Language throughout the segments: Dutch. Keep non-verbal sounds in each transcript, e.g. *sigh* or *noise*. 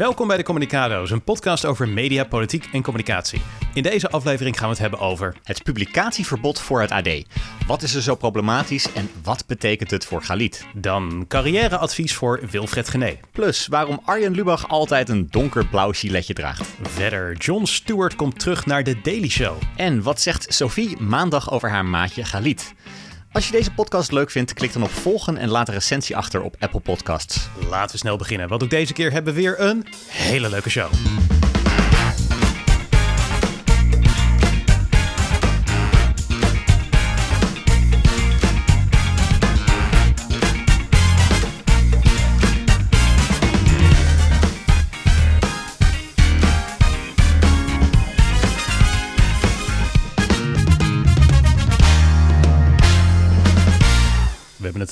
Welkom bij de Communicado's, een podcast over media, politiek en communicatie. In deze aflevering gaan we het hebben over Het publicatieverbod voor het AD. Wat is er zo problematisch en wat betekent het voor Galit? dan carrièreadvies voor Wilfred Gené. Plus waarom Arjen Lubach altijd een donkerblauw giletje draagt. Verder, Jon Stewart komt terug naar de Daily Show. En wat zegt Sophie maandag over haar maatje Galit? Als je deze podcast leuk vindt, klik dan op volgen en laat een recensie achter op Apple Podcasts. Laten we snel beginnen, want ook deze keer hebben we weer een hele leuke show.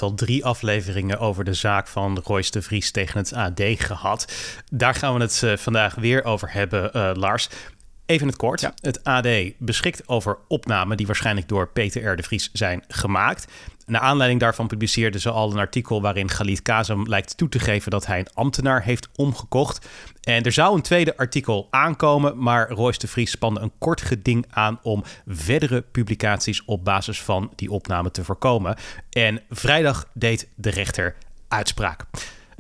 Al drie afleveringen over de zaak van Royce de Vries tegen het AD gehad. Daar gaan we het eh, vandaag weer over hebben, eh, Lars. Even in het kort. Het AD beschikt over opnamen die waarschijnlijk door Peter R. de Vries zijn gemaakt. Naar aanleiding daarvan publiceerden ze al een artikel waarin Galit Kazem lijkt toe te geven dat hij een ambtenaar heeft omgekocht. En er zou een tweede artikel aankomen, maar Royce de Vries spande een kort geding aan om verdere publicaties op basis van die opname te voorkomen. En vrijdag deed de rechter uitspraak.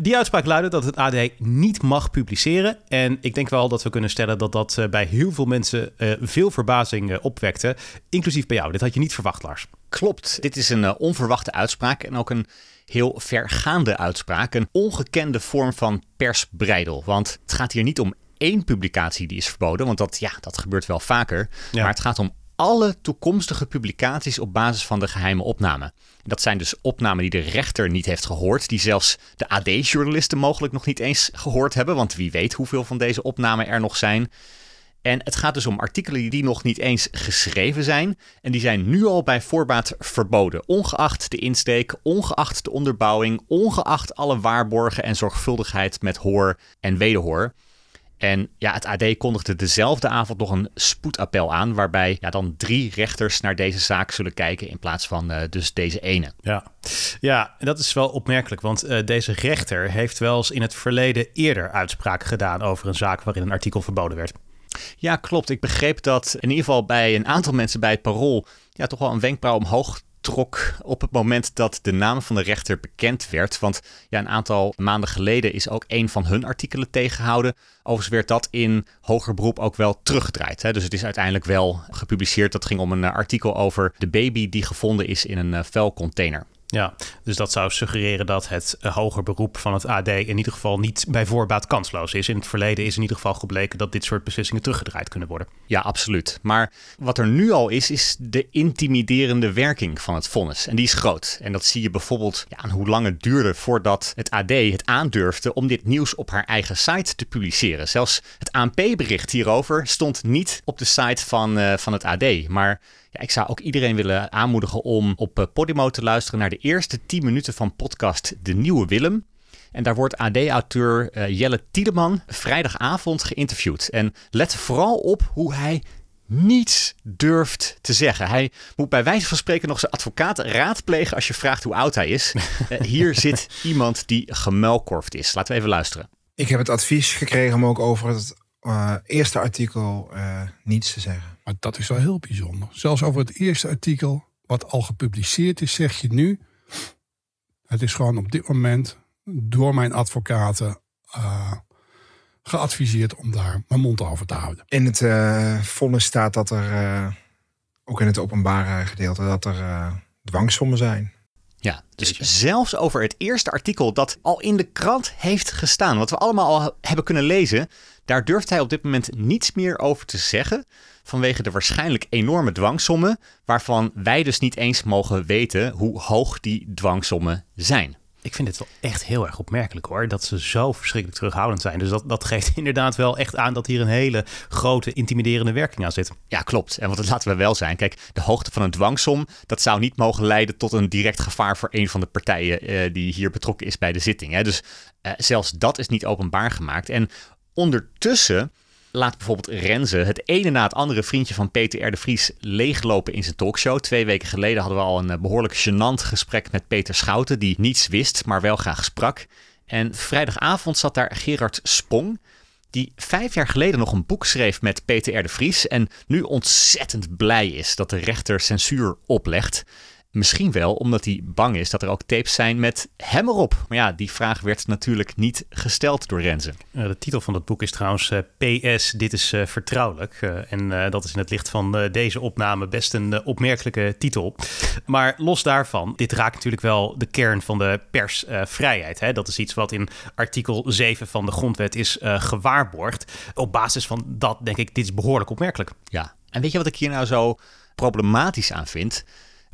Die uitspraak luidde dat het AD niet mag publiceren. En ik denk wel dat we kunnen stellen dat dat eh, bij heel veel mensen eh, veel verbazing eh, opwekte. Inclusief bij jou. Dit had je niet verwacht, Lars. Klopt, dit is een onverwachte uitspraak en ook een heel vergaande uitspraak. Een ongekende vorm van persbreidel. Want het gaat hier niet om één publicatie die is verboden, want dat, ja, dat gebeurt wel vaker. Ja. Maar het gaat om alle toekomstige publicaties op basis van de geheime opname. Dat zijn dus opnamen die de rechter niet heeft gehoord, die zelfs de AD-journalisten mogelijk nog niet eens gehoord hebben, want wie weet hoeveel van deze opnamen er nog zijn. En het gaat dus om artikelen die nog niet eens geschreven zijn. En die zijn nu al bij voorbaat verboden. Ongeacht de insteek, ongeacht de onderbouwing, ongeacht alle waarborgen en zorgvuldigheid met hoor en wederhoor. En ja, het AD kondigde dezelfde avond nog een spoedappel aan. Waarbij ja, dan drie rechters naar deze zaak zullen kijken. In plaats van eh, dus deze ene. Ja, ja en dat is wel opmerkelijk, want eh, deze rechter heeft wel eens in het verleden eerder uitspraken gedaan over een zaak waarin een artikel verboden werd. Ja, klopt. Ik begreep dat in ieder geval bij een aantal mensen bij het parool ja, toch wel een wenkbrauw omhoog op het moment dat de naam van de rechter bekend werd. Want ja, een aantal maanden geleden is ook een van hun artikelen tegengehouden. Overigens werd dat in hoger beroep ook wel teruggedraaid. Hè? Dus het is uiteindelijk wel gepubliceerd. Dat ging om een eh, artikel over de baby die gevonden is in een eh, vuilcontainer. Ja, dus dat zou suggereren dat het eh, hoger beroep van het AD in ieder geval niet bij voorbaat kansloos is. In het verleden is in ieder geval gebleken dat dit soort beslissingen teruggedraaid kunnen worden. Ja, absoluut. Maar wat er nu al is, is de intimiderende werking van het vonnis. En die is groot. En dat zie je bijvoorbeeld aan hoe lang het duurde voordat het AD het aandurfde om dit nieuws op haar eigen site te publiceren. Zelfs het ANP-bericht hierover stond niet op de site van, eh, van het AD. Maar ja, ik zou ook iedereen willen aanmoedigen om op eh, Podimo te luisteren naar de eerste 10 minuten van podcast De Nieuwe Willem. En daar wordt AD-auteur eh, Jelle Tiedeman vrijdagavond geïnterviewd. En let vooral op hoe hij niets durft te zeggen. Hij moet bij wijze van spreken nog zijn advocaat raadplegen als je vraagt hoe oud hij is. *laughs* Eh, hier zit iemand die gemuilkorfd is. Laten we even luisteren. Ik heb het advies gekregen om ook over het eh, eerste artikel eh, niets te zeggen. Maar dat is wel heel bijzonder. Zelfs over het eerste artikel, wat al gepubliceerd is, zeg je nu. Het is gewoon op dit moment door mijn advocaten eh, geadviseerd om daar mijn mond over te houden. In het vonnis staat dat er, ook in het openbare gedeelte, dat er dwangsommen zijn. Ja, dus zelfs over het eerste artikel dat al in de krant heeft gestaan, wat we allemaal al hebben kunnen lezen, daar durft hij op dit moment niets meer over te zeggen. Vanwege de waarschijnlijk enorme dwangsommen, waarvan wij dus niet eens mogen weten hoe hoog die dwangsommen zijn. Ik vind het wel echt heel erg opmerkelijk hoor, dat ze zo verschrikkelijk terughoudend zijn. Dus dat, dat geeft *laughs* inderdaad wel echt aan dat hier een hele grote intimiderende werking aan zit. Ja, klopt. En want laten we wel zijn. Kijk, de hoogte van een dwangsom, dat zou niet mogen leiden tot een direct gevaar voor een van de partijen eh, die hier betrokken is bij de zitting. Hè. Dus eh, zelfs dat is niet openbaar gemaakt. En ondertussen laat bijvoorbeeld Renze het ene na het andere vriendje van Peter de Vries leeglopen in zijn talkshow. Twee weken geleden hadden we al een eh, behoorlijk gênant gesprek met Peter Schouten, die niets wist, maar wel graag sprak. En vrijdagavond zat daar Gerard Spong, die vijf jaar geleden nog een boek schreef met Peter de Vries en nu ontzettend blij is dat de rechter censuur oplegt. Misschien wel omdat hij bang is dat er ook tapes zijn met hem erop. Maar ja, die vraag werd natuurlijk niet gesteld door Renze. de titel van het boek is trouwens uh, eh, PS, dit is uh, vertrouwelijk. Uh, en dat is in het licht van deze opname best een opmerkelijke titel. Maar los daarvan, dit raakt natuurlijk wel de kern van de persvrijheid. Hè? Dat is iets wat in artikel 7 van de grondwet is gewaarborgd. Op basis van dat denk ik, dit is behoorlijk opmerkelijk. Ja, en weet je wat ik hier nou zo problematisch aan vind?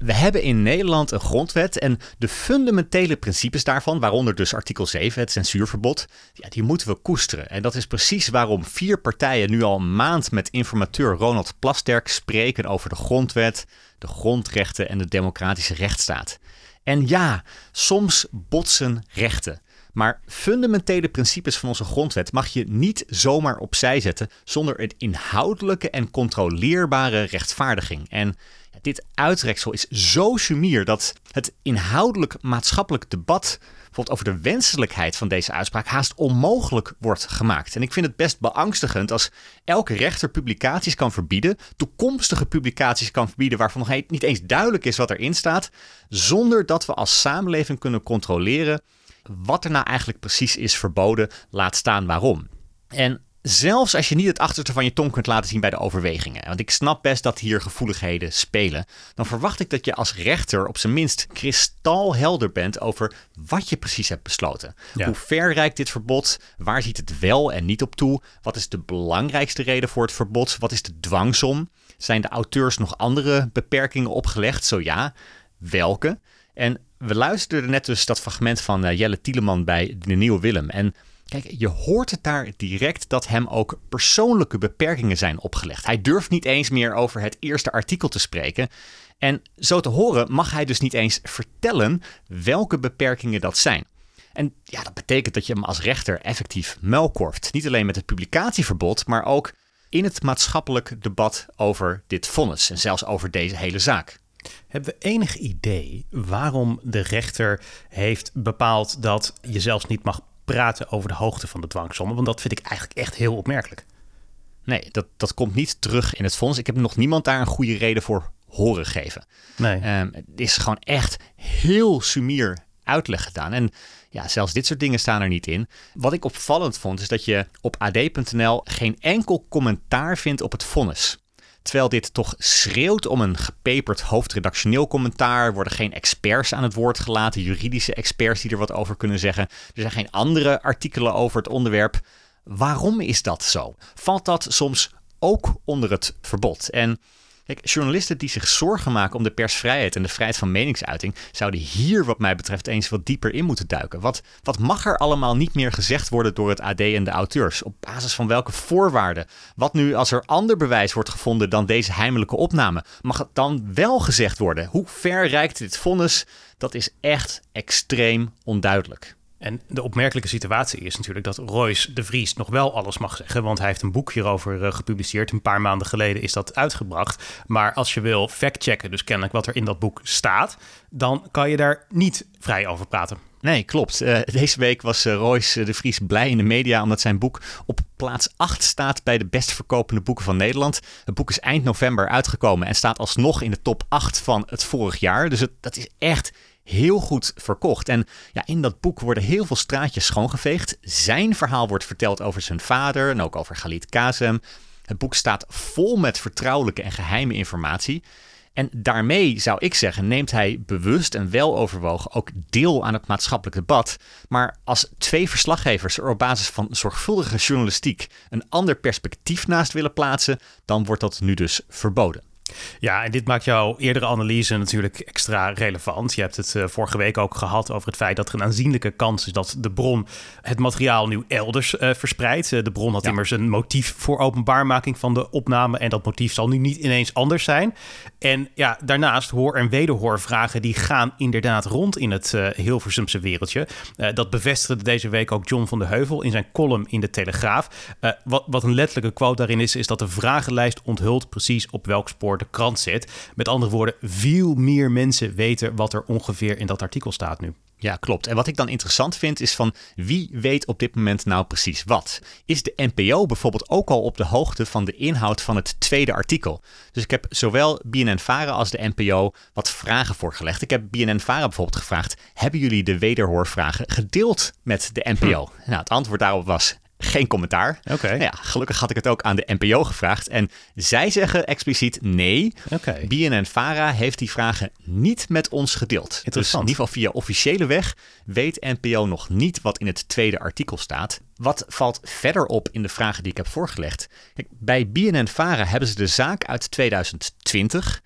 We hebben in Nederland een grondwet en de fundamentele principes daarvan, waaronder dus artikel 7, het censuurverbod, ja, die moeten we koesteren. En dat is precies waarom vier partijen nu al een maand met informateur Ronald Plasterk spreken over de grondwet, de grondrechten en de democratische rechtsstaat. En ja, soms botsen rechten. Maar fundamentele principes van onze grondwet mag je niet zomaar opzij zetten zonder een inhoudelijke en controleerbare rechtvaardiging. En dit uitreksel is zo sumier dat het inhoudelijk maatschappelijk debat bijvoorbeeld over de wenselijkheid van deze uitspraak haast onmogelijk wordt gemaakt. En ik vind het best beangstigend als elke rechter publicaties kan verbieden, toekomstige publicaties kan verbieden waarvan nog niet eens duidelijk is wat erin staat, zonder dat we als samenleving kunnen controleren wat er nou eigenlijk precies is verboden, laat staan waarom. En Zelfs als je niet het achterste van je tong kunt laten zien bij de overwegingen. Want ik snap best dat hier gevoeligheden spelen. Dan verwacht ik dat je als rechter op zijn minst kristalhelder bent over wat je precies hebt besloten. Hoe ver reikt dit verbod? Waar ziet het wel en niet op toe? Wat is de belangrijkste reden voor het verbod? Wat is de dwangsom? Zijn de auteurs nog andere beperkingen opgelegd? Zo ja, welke? En we luisterden net dus dat fragment van uh, Jelle Tieleman bij de Nieuwe Willem. En Kijk, je hoort het daar direct dat hem ook persoonlijke beperkingen zijn opgelegd. Hij durft niet eens meer over het eerste artikel te spreken. En zo te horen mag hij dus niet eens vertellen welke beperkingen dat zijn. En ja, dat betekent dat je hem als rechter effectief muilkorft. Niet alleen met het publicatieverbod, maar ook in het maatschappelijk debat over dit vonnis en zelfs over deze hele zaak. Hebben we enig idee waarom de rechter heeft bepaald dat je zelfs niet mag praten over de hoogte van de dwangsommen? Want dat vind ik eigenlijk echt heel opmerkelijk. Nee, dat, dat komt niet terug in het fonds. Ik heb nog niemand daar een goede reden voor horen geven. Nee. Um, het is gewoon echt heel sumier uitleg gedaan. En ja, zelfs dit soort dingen staan er niet in. Wat ik opvallend vond, is dat je op ad.nl geen enkel commentaar vindt op het vonnis. Terwijl dit toch schreeuwt om een gepeperd hoofdredactioneel commentaar, worden geen experts aan het woord gelaten, juridische experts die er wat over kunnen zeggen. Er zijn geen andere artikelen over het onderwerp. Waarom is dat zo? Valt dat soms ook onder het verbod? En Kijk, journalisten die zich zorgen maken om de persvrijheid en de vrijheid van meningsuiting, zouden hier, wat mij betreft, eens wat dieper in moeten duiken. Wat, wat mag er allemaal niet meer gezegd worden door het AD en de auteurs? Op basis van welke voorwaarden? Wat nu als er ander bewijs wordt gevonden dan deze heimelijke opname? Mag het dan wel gezegd worden? Hoe ver reikt dit vonnis? Dat is echt extreem onduidelijk. En de opmerkelijke situatie is natuurlijk dat Royce de Vries nog wel alles mag zeggen. Want hij heeft een boek hierover uh, gepubliceerd. Een paar maanden geleden is dat uitgebracht. Maar als je wil factchecken, dus kennelijk wat er in dat boek staat, dan kan je daar niet vrij over praten. Nee, klopt. Uh, deze week was uh, Royce de Vries blij in de media omdat zijn boek op plaats 8 staat bij de best verkopende boeken van Nederland. Het boek is eind november uitgekomen en staat alsnog in de top 8 van het vorig jaar. Dus het, dat is echt heel goed verkocht. En ja, in dat boek worden heel veel straatjes schoongeveegd. Zijn verhaal wordt verteld over zijn vader en ook over Khalid Kazem. Het boek staat vol met vertrouwelijke en geheime informatie. En daarmee zou ik zeggen, neemt hij bewust en weloverwogen ook deel aan het maatschappelijk debat. Maar als twee verslaggevers er op basis van zorgvuldige journalistiek een ander perspectief naast willen plaatsen, dan wordt dat nu dus verboden. Ja, en dit maakt jouw eerdere analyse natuurlijk extra relevant. Je hebt het uh, vorige week ook gehad over het feit dat er een aanzienlijke kans is dat de bron het materiaal nu elders uh, verspreidt. Uh, de bron had immers een motief voor openbaarmaking van de opname en dat motief zal nu niet ineens anders zijn. En ja, daarnaast hoor- en wederhoorvragen die gaan inderdaad rond in het Hilversumse wereldje. dat bevestigde deze week ook John van de Heuvel in zijn column in de Telegraaf. wat, wat een letterlijke quote daarin is, is dat de vragenlijst onthult precies op welk spoor de krant zit. Met andere woorden, veel meer mensen weten wat er ongeveer in dat artikel staat nu. Ja, klopt. En wat ik dan interessant vind is van wie weet op dit moment nou precies wat? Is de NPO bijvoorbeeld ook al op de hoogte van de inhoud van het tweede artikel? Dus ik heb zowel BNN-Vara als de NPO wat vragen voorgelegd. Ik heb BNN-Vara bijvoorbeeld gevraagd, hebben jullie de wederhoorvragen gedeeld met de NPO? Hm. Nou, het antwoord daarop was geen commentaar. Oké. Nou ja, gelukkig had ik het ook aan de NPO gevraagd. En zij zeggen expliciet nee. Oké. BNN-Vara heeft die vragen niet met ons gedeeld. Dus in Interessant. ieder geval via officiële weg weet NPO nog niet wat in het tweede artikel staat. Wat valt verder op in de vragen die ik heb voorgelegd? Kijk, bij BNN-Vara hebben ze de zaak uit 2020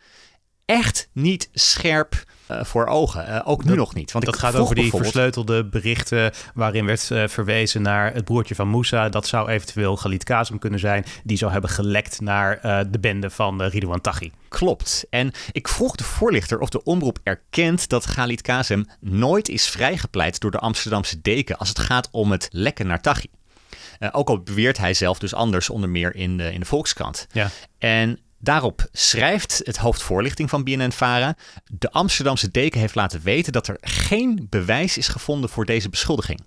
echt niet scherp eh, voor ogen. Eh, ook nu nog niet. Want Dat ik gaat over die bijvoorbeeld- versleutelde berichten waarin werd eh, verwezen naar het broertje van Moussa. Dat zou eventueel Galit Kazem kunnen zijn. Die zou hebben gelekt naar de bende van Ridouan Taghi. Klopt. En ik vroeg de voorlichter of de omroep erkent dat Galit Kazem nooit is vrijgepleit door de Amsterdamse deken als het gaat om het lekken naar Taghi. Ook al beweert hij zelf dus anders, onder meer in de, in de Volkskrant. Ja. En daarop schrijft het hoofd voorlichting van BNN-Vara... de Amsterdamse deken heeft laten weten dat er geen bewijs is gevonden voor deze beschuldiging.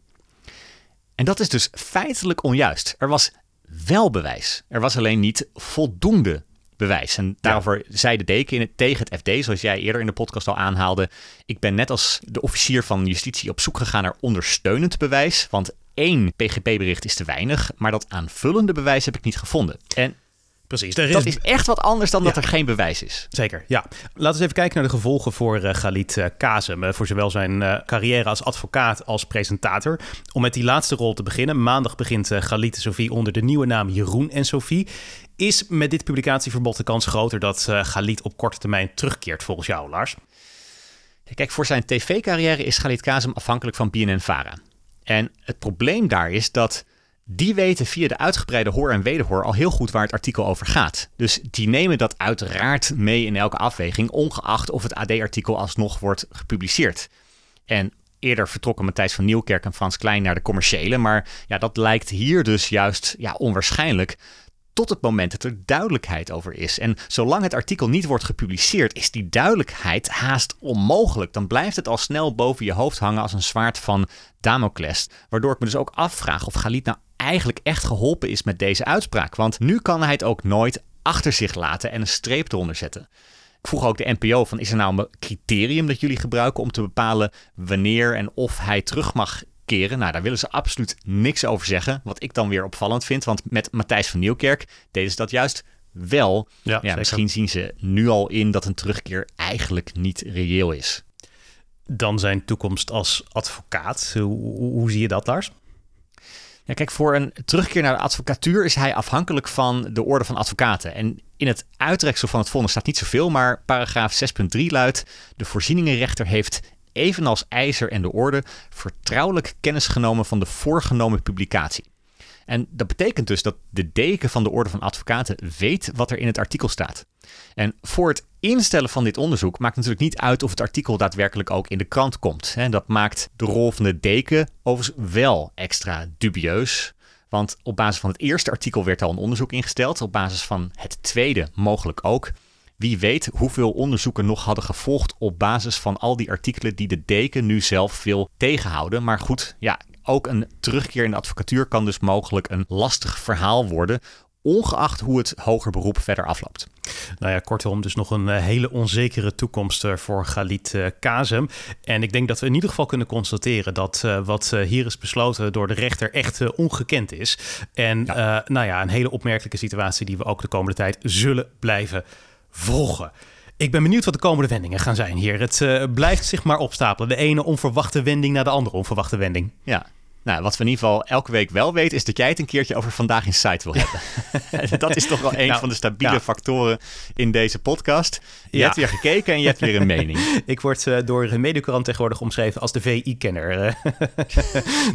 En dat is dus feitelijk onjuist. Er was wel bewijs. Er was alleen niet voldoende bewijs. En daarover zei de deken in het, tegen het FD, zoals jij eerder in de podcast al aanhaalde. Ik ben net als de officier van justitie op zoek gegaan naar ondersteunend bewijs. Want één PGP-bericht is te weinig, maar dat aanvullende bewijs heb ik niet gevonden. En Precies. Er dat is echt wat anders dan dat er geen bewijs is. Zeker, ja. Laten we eens even kijken naar de gevolgen voor eh Galit eh, Kazem. eh, voor zowel zijn carrière als advocaat als presentator. Om met die laatste rol te beginnen. Maandag begint uh, Galit en Sophie onder de nieuwe naam Jeroen en Sophie. Is met dit publicatieverbod de kans groter dat uh, Galit op korte termijn terugkeert volgens jou, Lars? Kijk, voor zijn tv-carrière is Galit Kazem afhankelijk van BNN-Vara. En het probleem daar is dat die weten via de uitgebreide hoor en wederhoor al heel goed waar het artikel over gaat. Dus die nemen dat uiteraard mee in elke afweging, ongeacht of het AD-artikel alsnog wordt gepubliceerd. En eerder vertrokken Matthijs van Nieuwkerk en Frans Klein naar de commerciële, maar ja, dat lijkt hier dus juist ja, onwaarschijnlijk tot het moment dat er duidelijkheid over is. En zolang het artikel niet wordt gepubliceerd, is die duidelijkheid haast onmogelijk. Dan blijft het al snel boven je hoofd hangen als een zwaard van Damocles. Waardoor ik me dus ook afvraag of Galit nou eigenlijk echt geholpen is met deze uitspraak. Want nu kan hij het ook nooit achter zich laten en een streep eronder zetten. Ik vroeg ook de NPO van is er nou een criterium dat jullie gebruiken om te bepalen wanneer en of hij terug mag keren? Nou, daar willen ze absoluut niks over zeggen. Wat ik dan weer opvallend vind, want met Matthijs van Nieuwkerk deden ze dat juist wel. Ja, Ja, misschien zien ze nu al in dat een terugkeer eigenlijk niet reëel is. Dan zijn toekomst als advocaat. Hoe, hoe, hoe zie je dat, Lars? Ja, kijk, voor een terugkeer naar de advocatuur is hij afhankelijk van de orde van advocaten. En in het uitreksel van het vonnis staat niet zoveel, maar paragraaf 6.3 luidt: de voorzieningenrechter heeft evenals IJzer en de orde vertrouwelijk kennis genomen van de voorgenomen publicatie. En dat betekent dus dat de deken van de Orde van Advocaten weet wat er in het artikel staat. En voor het instellen van dit onderzoek maakt natuurlijk niet uit of het artikel daadwerkelijk ook in de krant komt. Dat maakt de rol van de deken overigens wel extra dubieus. Want op basis van het eerste artikel werd al een onderzoek ingesteld, op basis van het tweede mogelijk ook. Wie weet hoeveel onderzoeken nog hadden gevolgd op basis van al die artikelen die de deken nu zelf wil tegenhouden. Maar goed, ja, ook een terugkeer in de advocatuur kan dus mogelijk een lastig verhaal worden, ongeacht hoe het hoger beroep verder afloopt. Nou ja, kortom, dus nog een uh, hele onzekere toekomst uh, voor Galit uh, Kazem. En ik denk dat we in ieder geval kunnen constateren dat uh, wat hier is besloten door de rechter echt ongekend is. En ja. nou ja, een hele opmerkelijke situatie die we ook de komende tijd zullen blijven volgen. Ik ben benieuwd wat de komende wendingen gaan zijn hier. Het blijft zich maar opstapelen. De ene onverwachte wending naar de andere onverwachte wending. Ja. Nou, wat we in ieder geval elke week wel weten, is dat jij het een keertje over vandaag in site wil hebben. *laughs* *laughs* dat is toch wel een nou, van de stabiele ja. factoren in deze podcast. Je ja. hebt weer gekeken en je hebt weer een mening. *laughs* Ik word uh, door een medecurant tegenwoordig omschreven als de VI-kenner.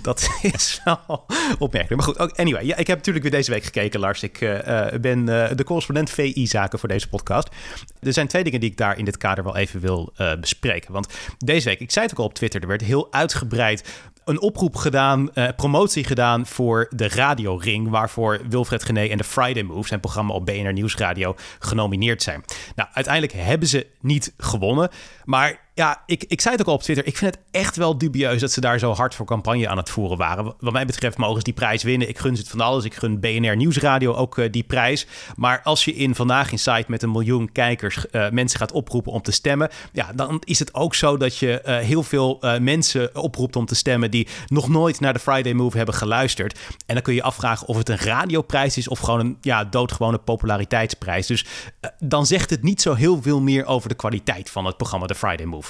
dat is wel opmerkelijk. Maar goed, anyway. Ja, ik heb natuurlijk weer deze week gekeken, Lars. Ik uh, ben uh, de correspondent VI-zaken voor deze podcast. Er zijn twee dingen die ik daar in dit kader wel even wil bespreken. Want deze week, ik zei het ook al op Twitter, er werd heel uitgebreid een oproep gedaan, uh, promotie gedaan voor de Radio Ring, waarvoor Wilfred Gené en de Friday Move, zijn programma op BNR Nieuwsradio, genomineerd zijn. Nou, uiteindelijk hebben ze niet gewonnen, maar ja, ik, ik zei het ook al op Twitter. Ik vind het echt wel dubieus dat ze daar zo hard voor campagne aan het voeren waren. Wat mij betreft mogen ze die prijs winnen. Ik gun ze het van alles. Ik gun BNR Nieuwsradio ook uh, die prijs. Maar als je in Vandaag in Site met een miljoen kijkers uh, mensen gaat oproepen om te stemmen... ja, dan is het ook zo dat je uh, heel veel mensen oproept om te stemmen... die nog nooit naar de Friday Move hebben geluisterd. En dan kun je afvragen of het een radioprijs is... of gewoon een ja, doodgewone populariteitsprijs. Dus dan zegt het niet zo heel veel meer over de kwaliteit van het programma The Friday Move.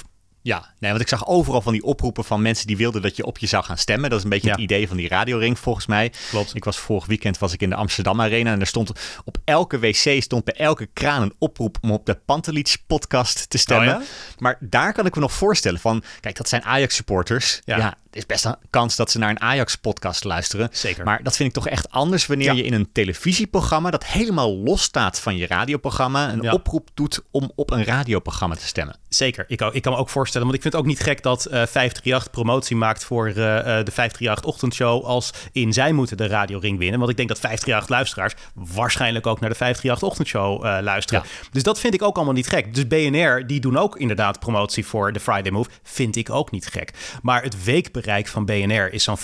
Ja, nee, want ik zag overal van die oproepen van mensen die wilden dat je op je zou gaan stemmen. Dat is een beetje het idee van die radioring volgens mij. Klopt. Ik was vorig weekend was ik in de Amsterdam Arena en er stond op elke wc stond bij elke kraan een oproep om op de Pantelich podcast te stemmen. Oh maar daar kan ik me nog voorstellen van, kijk, dat zijn Ajax supporters. Ja. ja is best een kans dat ze naar een Ajax-podcast luisteren. Zeker. Maar dat vind ik toch echt anders wanneer je in een televisieprogramma dat helemaal los staat van je radioprogramma een oproep doet om op een radioprogramma te stemmen. Zeker. Ik, ik kan me ook voorstellen, want ik vind het ook niet gek dat uh, eh, 538 promotie maakt voor uh, de 538 ochtendshow als in zij moeten de radioring winnen. Want ik denk dat 538 luisteraars waarschijnlijk ook naar de 538 ochtendshow uh, luisteren. Dus dat vind ik ook allemaal niet gek. Dus BNR, die doen ook inderdaad promotie voor de Friday Move. Vind ik ook niet gek. Maar het weekbereik bereik van BNR is zo'n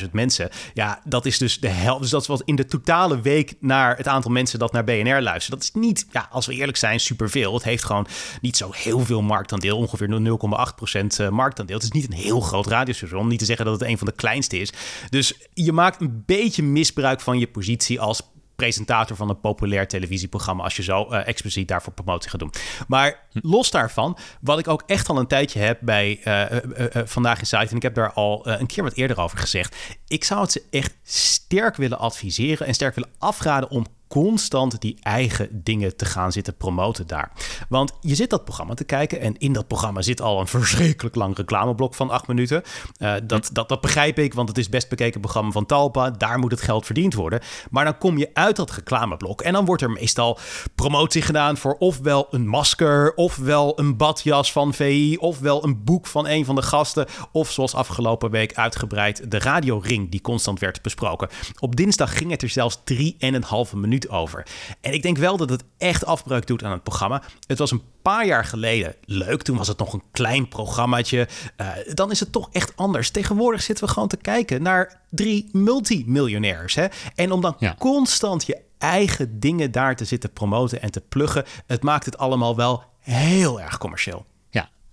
500.000 mensen. Ja, dat is dus de helft. Dus dat is wat in de totale week naar het aantal mensen dat naar BNR luisteren. Dat is niet, ja, als we eerlijk zijn, superveel. Het heeft gewoon niet zo heel veel marktaandeel. Ongeveer 0,8% eh, marktaandeel. Het is niet een heel groot radiostation. Om niet te zeggen dat het een van de kleinste is. Dus je maakt een beetje misbruik van je positie als presentator van een populair televisieprogramma als je zo uh, expliciet daarvoor promotie gaat doen. Maar los daarvan, wat ik ook echt al een tijdje heb bij uh, Vandaag in Site, en ik heb daar al een keer wat eerder over gezegd, ik zou het ze echt sterk willen adviseren en sterk willen afraden om constant die eigen dingen te gaan zitten promoten daar. Want je zit dat programma te kijken en in dat programma zit al een verschrikkelijk lang reclameblok van acht minuten. Uh, dat, dat, dat begrijp ik, want het is best bekeken programma van Talpa. Daar moet het geld verdiend worden. Maar dan kom je uit dat reclameblok en dan wordt er meestal promotie gedaan voor ofwel een masker, ofwel een badjas van VI, ofwel een boek van een van de gasten, of zoals afgelopen week uitgebreid de radioring die constant werd besproken. Op dinsdag ging het er zelfs drie en een halve minuut over. En ik denk wel dat het echt afbreuk doet aan het programma. Het was een paar jaar geleden leuk. Toen was het nog een klein programmaatje. Uh, dan is het toch echt anders. Tegenwoordig zitten we gewoon te kijken naar drie multimiljonairs. Hè? En om dan constant je eigen dingen daar te zitten promoten en te pluggen. Het maakt het allemaal wel heel erg commercieel.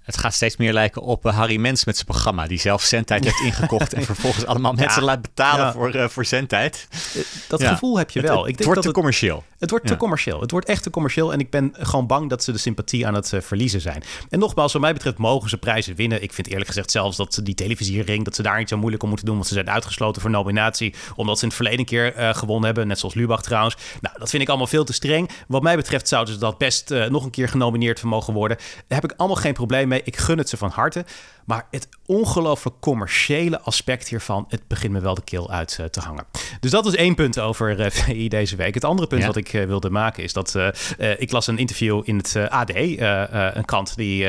Het gaat steeds meer lijken op uh, Harry Mens met zijn programma. Die zelf zendtijd heeft *laughs* ingekocht. en vervolgens allemaal mensen laat betalen voor, uh, voor zendtijd. Eh, dat gevoel heb je wel. Het, ik denk wordt dat te commercieel. Het wordt te commercieel. Het wordt echt te commercieel. En ik ben gewoon bang dat ze de sympathie aan het verliezen zijn. En nogmaals, wat mij betreft mogen ze prijzen winnen. Ik vind eerlijk gezegd zelfs dat ze die televisiering... dat ze daar niet zo moeilijk om moeten doen. Want ze zijn uitgesloten voor nominatie. Omdat ze in het verleden keer gewonnen hebben. Net zoals Lubach trouwens. Nou, dat vind ik allemaal veel te streng. Wat mij betreft zouden ze dat best nog een keer genomineerd mogen worden. Daar heb ik allemaal geen probleem mee. Ik gun het ze van harte. Maar het ongelooflijk commerciële aspect hiervan, het begint me wel de keel uit uh, te hangen. Dus dat is één punt over uh, eh, *laughs* VI deze week. Het andere punt wat ik uh, wilde maken is dat ik las een interview in het AD, een krant die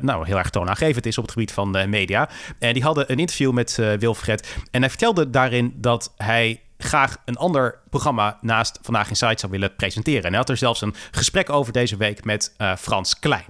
nou, heel erg toonaangevend is op het gebied van media. En die hadden een interview met Wilfred en hij vertelde daarin dat hij graag een ander programma naast Vandaag in Site zou willen presenteren. En hij had er zelfs een gesprek over deze week met uh, Frans Klein.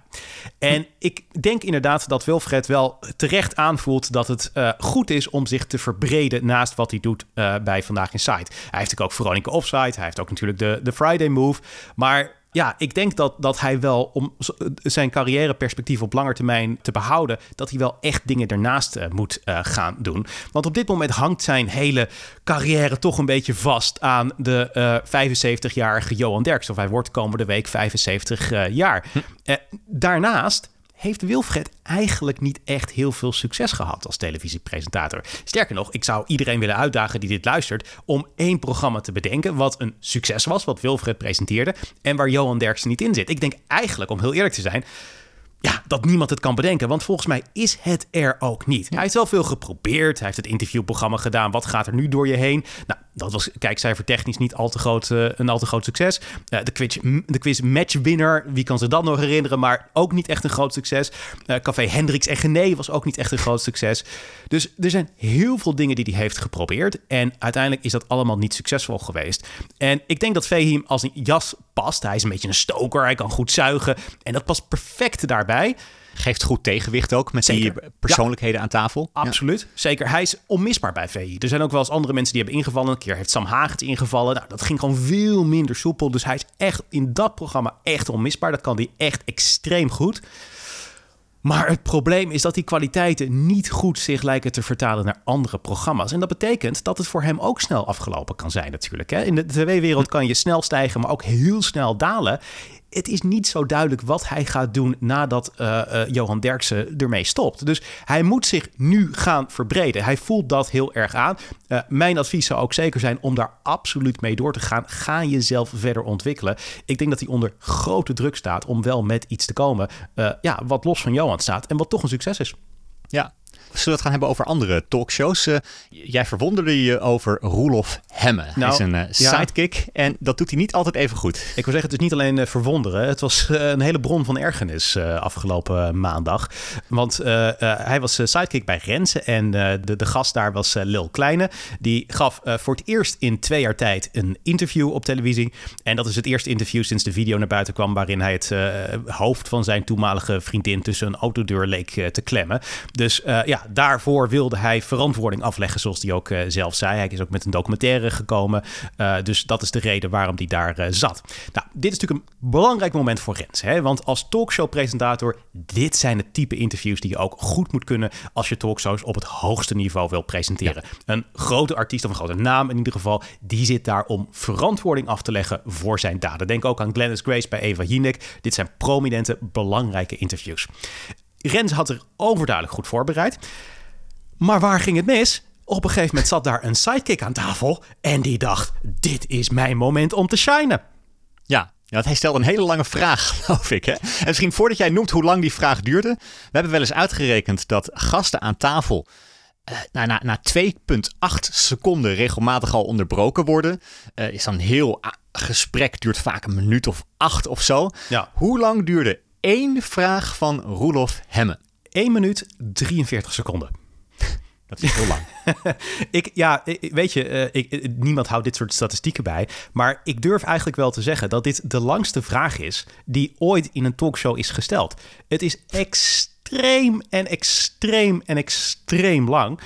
En ik denk inderdaad dat Wilfred wel terecht aanvoelt dat het uh, goed is om zich te verbreden naast wat hij doet uh, bij Vandaag in Site. Hij heeft ook Veronica Offside, hij heeft ook natuurlijk de, de Friday Move. Maar ja, ik denk dat, dat hij wel, om zijn carrièreperspectief op lange termijn te behouden, dat hij wel echt dingen ernaast uh, moet uh, gaan doen. Want op dit moment hangt zijn hele carrière toch een beetje vast aan de uh, eh, 75-jarige Johan Derks. Of hij wordt komende week 75 jaar. Hm. daarnaast heeft Wilfred eigenlijk niet echt heel veel succes gehad als televisiepresentator. Sterker nog, ik zou iedereen willen uitdagen die dit luistert om één programma te bedenken wat een succes was, wat Wilfred presenteerde en waar Johan Derksen niet in zit. Ik denk eigenlijk, om heel eerlijk te zijn, ja, dat niemand het kan bedenken. Want volgens mij is het er ook niet. Hij heeft wel veel geprobeerd. Hij heeft het interviewprogramma gedaan. Wat gaat er nu door je heen? Nou, dat was kijkcijfertechnisch niet al te groot, uh, een al te groot succes. Uh, de, quiz, de quiz matchwinner, wie kan zich dat nog herinneren, maar ook niet echt een groot succes. Uh, Café Hendricks en Gené was ook niet echt een groot succes. Dus er zijn heel veel dingen die hij heeft geprobeerd. En uiteindelijk is dat allemaal niet succesvol geweest. En ik denk dat Fehim als een jas past. Hij is een beetje een stoker, hij kan goed zuigen. En dat past perfect daarbij. Geeft goed tegenwicht ook met die persoonlijkheden aan tafel. Absoluut. Zeker. Hij is onmisbaar bij VI. Er zijn ook wel eens andere mensen die hebben ingevallen. Een keer heeft Sam Hagens ingevallen. Nou, dat ging gewoon veel minder soepel. Dus hij is echt in dat programma echt onmisbaar. Dat kan hij echt extreem goed. Maar het probleem is dat die kwaliteiten niet goed zich lijken te vertalen naar andere programma's. En dat betekent dat het voor hem ook snel afgelopen kan zijn natuurlijk. Hè? In de tv-wereld kan je snel stijgen, maar ook heel snel dalen het is niet zo duidelijk wat hij gaat doen nadat uh, uh, Johan Derksen ermee stopt. Dus hij moet zich nu gaan verbreden. Hij voelt dat heel erg aan. Uh, mijn advies zou ook zeker zijn om daar absoluut mee door te gaan. Ga jezelf verder ontwikkelen. Ik denk dat hij onder grote druk staat om wel met iets te komen. ja, wat los van Johan staat en wat toch een succes is. Ja, Zullen we het gaan hebben over andere talkshows? Uh, jij verwonderde je over Roelof Hemme. Nou, hij is een uh, sidekick en dat doet hij niet altijd even goed. Ik wil zeggen, het is niet alleen uh, verwonderen. Het was een hele bron van ergernis afgelopen maandag. Want hij was sidekick bij Renze en de, de gast daar was Lil Kleine. Die gaf voor het eerst in twee jaar tijd een interview op televisie. En dat is het eerste interview sinds de video naar buiten kwam... waarin hij het hoofd van zijn toenmalige vriendin tussen een autodeur leek te klemmen. Dus ja, daarvoor wilde hij verantwoording afleggen, zoals hij ook uh, zelf zei. Hij is ook met een documentaire gekomen. Uh, dus dat is de reden waarom hij daar uh, zat. Nou, dit is natuurlijk een belangrijk moment voor Rens. Hè? Want als talkshow-presentator, dit zijn het type interviews die je ook goed moet kunnen als je talkshows op het hoogste niveau wil presenteren. Ja. Een grote artiest of een grote naam in ieder geval, die zit daar om verantwoording af te leggen voor zijn daden. Denk ook aan Glennis Grace bij Eva Jinek. Dit zijn prominente, belangrijke interviews. Rens had er overduidelijk goed voorbereid. Maar waar ging het mis? Op een gegeven moment zat daar een sidekick aan tafel en die dacht: dit is mijn moment om te shinen. Ja, ja, hij stelde een hele lange vraag, *laughs* geloof ik. Hè? En misschien voordat jij noemt hoe lang die vraag duurde. We hebben wel eens uitgerekend dat gasten aan tafel uh, na, na, na 2,8 seconden regelmatig al onderbroken worden. Uh, is dan een heel gesprek, duurt vaak een minuut of acht of zo. Ja. Hoe lang duurde één vraag van Roelof Hemme. 1 minuut 43 seconden. *laughs* Dat is heel lang. *laughs* ik, ja, weet je, eh, ik, niemand houdt dit soort statistieken bij. Maar ik durf eigenlijk wel te zeggen dat dit de langste vraag is die ooit in een talkshow is gesteld. Het is extreem en extreem en extreem lang.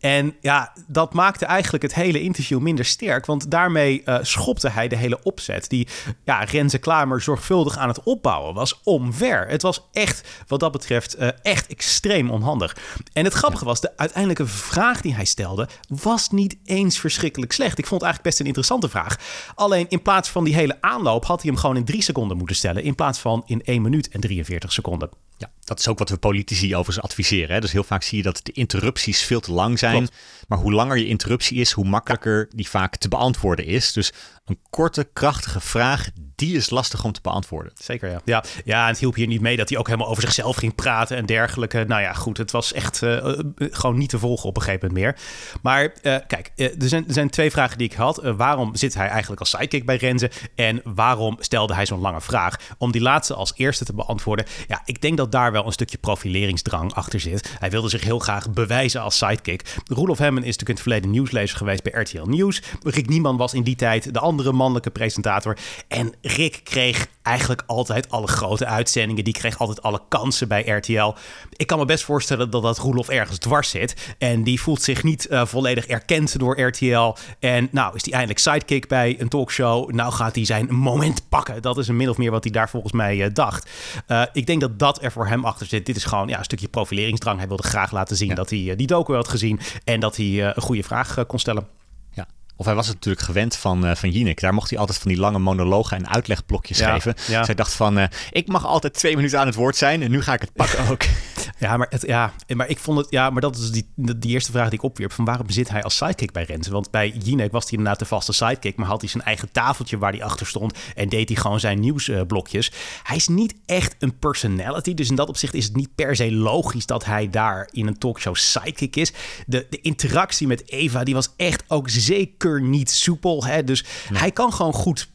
En ja, dat maakte eigenlijk het hele interview minder sterk. Want daarmee uh, schopte hij de hele opzet. Die ja, Renze Klamer zorgvuldig aan het opbouwen was omver. Het was echt, wat dat betreft, uh, echt extreem onhandig. En het grappige was, de uiteindelijke vraag die hij stelde... was niet eens verschrikkelijk slecht. Ik vond het eigenlijk best een interessante vraag. Alleen in plaats van die hele aanloop... had hij hem gewoon in drie seconden moeten stellen... in plaats van in 1 minuut en 43 seconden. Ja, dat is ook wat we politici overigens adviseren. Hè? Dus heel vaak zie je dat de interrupties veel te lang zijn. Maar hoe langer je interruptie is, hoe makkelijker die vaak te beantwoorden is. Dus een korte, krachtige vraag, die is lastig om te beantwoorden. Zeker, ja. Ja, ja het hielp hier niet mee dat hij ook helemaal over zichzelf ging praten en dergelijke. Nou ja, goed, het was echt uh, gewoon niet te volgen op een gegeven moment meer. Maar uh, kijk, er, zijn, er zijn twee vragen die ik had. waarom zit hij eigenlijk als sidekick bij Renze? En waarom stelde hij zo'n lange vraag? Om die laatste als eerste te beantwoorden. Ja, ik denk dat daar wel een stukje profileringsdrang achter zit. Hij wilde zich heel graag bewijzen als sidekick. Roelof Hemmen is natuurlijk in het verleden nieuwslezer geweest bij RTL Nieuws. Rick Nieman was in die tijd de andere mannelijke presentator. En Rick kreeg eigenlijk altijd alle grote uitzendingen. Die kreeg altijd alle kansen bij RTL. Ik kan me best voorstellen dat dat Roelof ergens dwars zit. En die voelt zich niet uh, volledig erkend door RTL. En nou is hij eindelijk sidekick bij een talkshow. Nou gaat hij zijn moment pakken. Dat is een min of meer wat hij daar volgens mij uh, dacht. Uh, ik denk dat dat er voor hem achter zit. Dit is gewoon ja, een stukje profileringsdrang. Hij wilde graag laten zien ja. dat hij die docu had gezien. En dat hij een goede vraag kon stellen. Of hij was het natuurlijk gewend van, uh, van Jinek. Daar mocht hij altijd van die lange monologen en uitlegblokjes ja, geven. Ja. Zij dacht van, uh, ik mag altijd twee minuten aan het woord zijn en nu ga ik het pakken ook. *laughs* Ja, maar, het, ja, maar ik vond het, ja, maar dat is die, die eerste vraag die ik opwierp. Van waarom zit hij als sidekick bij Renze? Want bij Jinek was hij inderdaad de vaste sidekick, maar had hij zijn eigen tafeltje waar hij achter stond en deed hij gewoon zijn nieuwsblokjes. hij is niet echt een personality, dus in dat opzicht is het niet per se logisch dat hij daar in een talkshow sidekick is. De, de interactie met Eva, die was echt ook zeker niet soepel. Hè? Dus hij kan gewoon goed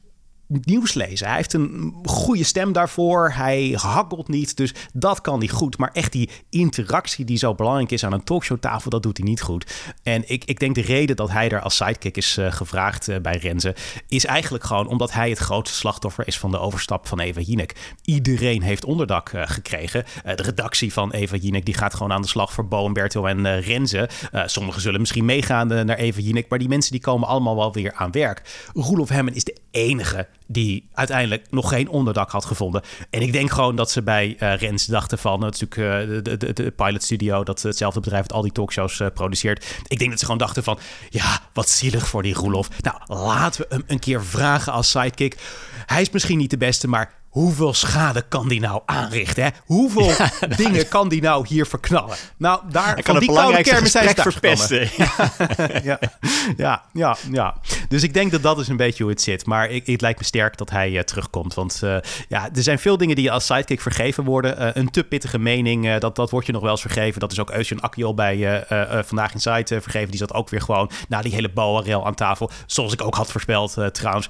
nieuws lezen. Hij heeft een goede stem daarvoor. Hij hakkelt niet. Dus dat kan hij goed. Maar echt die interactie die zo belangrijk is aan een talkshowtafel, dat doet hij niet goed. En ik, ik denk de reden dat hij er als sidekick is uh, gevraagd uh, bij Renze, is eigenlijk gewoon omdat hij het grootste slachtoffer is van de overstap van Eva Jinek. Iedereen heeft onderdak uh, gekregen. de redactie van Eva Jinek die gaat gewoon aan de slag voor Bo en Renze. sommigen zullen misschien meegaan naar Eva Jinek, maar die mensen die komen allemaal wel weer aan werk. Roelof Hemmen is de enige die uiteindelijk nog geen onderdak had gevonden. En ik denk gewoon dat ze bij uh, Rens dachten van... het is natuurlijk uh, de, de, de, Pilot Studio, dat hetzelfde bedrijf... dat al die talkshows uh, produceert. Ik denk dat ze gewoon dachten van... ja, wat zielig voor die Roelof. Nou, laten we hem een keer vragen als sidekick. Hij is misschien niet de beste, maar hoeveel schade kan die nou aanrichten? Hè? Hoeveel *laughs* dingen kan die nou hier verknallen? Nou, daar kan die koude kermis zijn verpesten. *laughs* ja, ja, ja, ja. Dus ik denk dat dat is een beetje hoe het zit. Maar ik, het lijkt me sterk dat hij uh, terugkomt. Want uh, ja, er zijn veel dingen die als sidekick vergeven worden. Uh, een te pittige mening, dat, dat wordt je nog wel eens vergeven. Dat is ook Eusjen Akkiel bij Vandaag in Site vergeven. Die zat ook weer gewoon na die hele boa aan tafel. Zoals ik ook had voorspeld trouwens.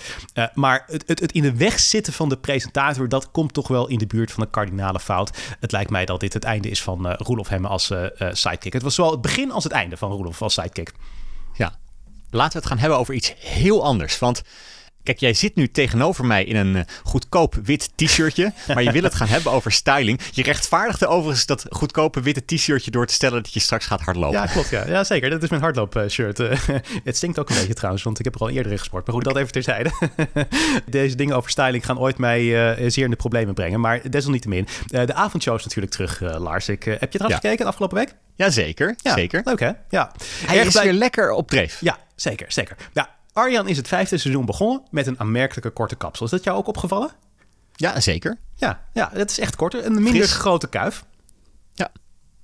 maar het, het, het in de weg zitten van de presentatie dat komt toch wel in de buurt van een kardinale fout. Het lijkt mij dat dit het einde is van Roelof Hemme als sidekick. Het was zowel het begin als het einde van Roelof als sidekick. Laten we het gaan hebben over iets heel anders. Want Kijk, jij zit nu tegenover mij in een goedkoop wit t-shirtje. *laughs* Maar je wil het gaan hebben over styling. Je rechtvaardigde overigens dat goedkope witte t-shirtje door te stellen dat je straks gaat hardlopen. Ja, klopt. Ja, ja zeker. Dat is mijn hardloop-shirt. *laughs* het stinkt ook een beetje trouwens, want ik heb er al eerder in gesport. Maar goed, dat even terzijde. *laughs* Deze dingen over styling gaan ooit mij uh, zeer in de problemen brengen. Maar desalniettemin. Uh, de avondshow is natuurlijk terug, uh, Lars. Ik, heb je trouwens ja. gekeken afgelopen week? Jazeker, ja, zeker. Leuk hè? Ja. Hij Erg is blij... weer lekker op dreef. Ja, zeker, zeker. Ja, Arjan is het vijfde seizoen begonnen met een aanmerkelijke korte kapsel. Is dat jou ook opgevallen? Ja, zeker. Ja, ja het is echt korter. Een minder Fris. grote kuif. Ja.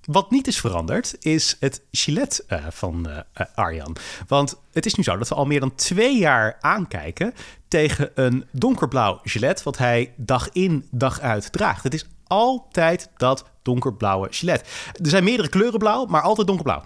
Wat niet is veranderd, is het gilet uh, van uh, Arjan. Want het is nu zo dat we al meer dan twee jaar aankijken tegen een donkerblauw gilet... wat hij dag in, dag uit draagt. Het is altijd dat donkerblauwe gilet. Er zijn meerdere kleuren blauw, maar altijd donkerblauw.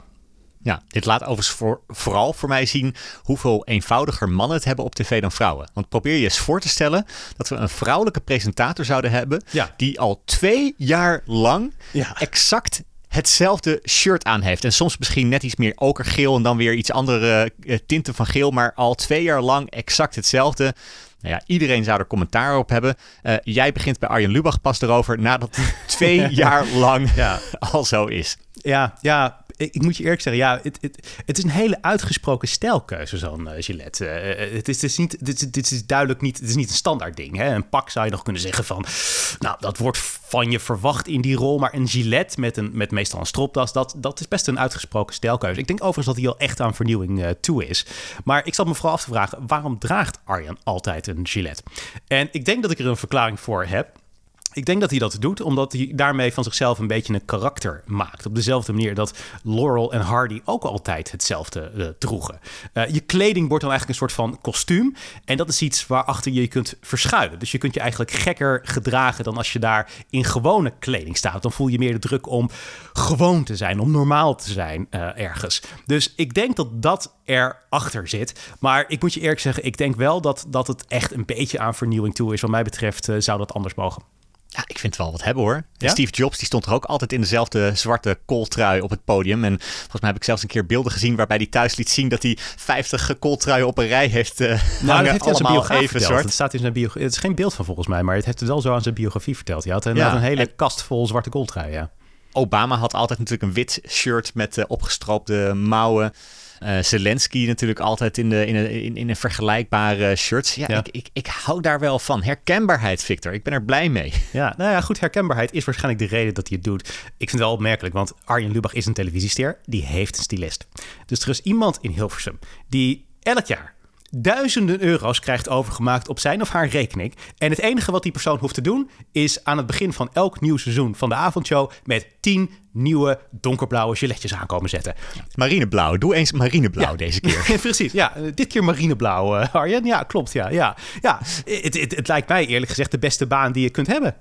Ja, dit laat overigens voor, vooral voor mij zien hoeveel eenvoudiger mannen het hebben op tv dan vrouwen. Want probeer je eens voor te stellen dat we een vrouwelijke presentator zouden hebben ja. die al twee jaar lang ja. exact hetzelfde shirt aan heeft. En soms misschien net iets meer okergeel en dan weer iets andere uh, tinten van geel, maar al twee jaar lang exact hetzelfde. Nou ja, iedereen zou er commentaar op hebben. Uh, jij begint bij Arjen Lubach pas erover nadat het *laughs* twee jaar lang ja. al zo is. Ja, ja, ik moet je eerlijk zeggen, ja, het, het, het is een hele uitgesproken stijlkeuze, zo'n uh, Gillette. Uh, het, is, het, niet, dit, is duidelijk niet, het is niet een standaard ding. Hè? Een pak zou je nog kunnen zeggen van, nou, dat wordt van je verwacht in die rol. Maar een gilet met, een, met meestal een stropdas, dat, dat is best een uitgesproken stijlkeuze. Ik denk overigens dat hij al echt aan vernieuwing toe is. Maar ik zat me vooral af te vragen, waarom draagt Arjan altijd een gilet? En ik denk dat ik er een verklaring voor heb. Ik denk dat hij dat doet omdat hij daarmee van zichzelf een beetje een karakter maakt. Op dezelfde manier dat Laurel en Hardy ook altijd hetzelfde uh, droegen. Uh, je kleding wordt dan eigenlijk een soort van kostuum. En dat is iets waarachter je je kunt verschuilen. Dus je kunt je eigenlijk gekker gedragen dan als je daar in gewone kleding staat. Dan voel je meer de druk om gewoon te zijn, om normaal te zijn uh, ergens. Dus ik denk dat dat erachter zit. Maar ik moet je eerlijk zeggen, ik denk wel dat, dat het echt een beetje aan vernieuwing toe is. Wat mij betreft zou dat anders mogen. Ja, ik vind het wel wat hebben hoor. Ja? Steve Jobs die stond er ook altijd in dezelfde zwarte kooltrui op het podium. En volgens mij heb ik zelfs een keer beelden gezien waarbij hij thuis liet zien dat hij 50 kooltruien op een rij heeft uh, nou, hangen. Dat heeft hij zijn biografie even verteld. Het staat in zijn biografie. Het is geen beeld van volgens mij, maar het heeft het wel zo aan zijn biografie verteld. Hij had een, ja. een hele en... kast vol zwarte kooltruien. Ja. Obama had altijd natuurlijk een wit shirt met uh, opgestroopte mouwen. Uh, Zelensky natuurlijk altijd in, de, in, een, in, in een vergelijkbare shirts. Ja, ja. Ik, ik, ik hou daar wel van. Herkenbaarheid, Victor. Ik ben er blij mee. *laughs* Ja, nou ja, goed. Herkenbaarheid is waarschijnlijk de reden dat hij het doet. Ik vind het wel opmerkelijk, want Arjen Lubach is een televisiester. Die heeft een stylist. Dus er is iemand in Hilversum die elk jaar duizenden euro's krijgt overgemaakt op zijn of haar rekening. En het enige wat die persoon hoeft te doen is aan het begin van elk nieuw seizoen van de avondshow met 10 nieuwe donkerblauwe giletjes aankomen zetten. Marineblauw, doe eens marineblauw deze keer. *laughs* Precies, ja. Dit keer marineblauw, uh, Arjen. Ja, klopt, ja. ja, ja. Het, het, het lijkt mij eerlijk gezegd de beste baan die je kunt hebben.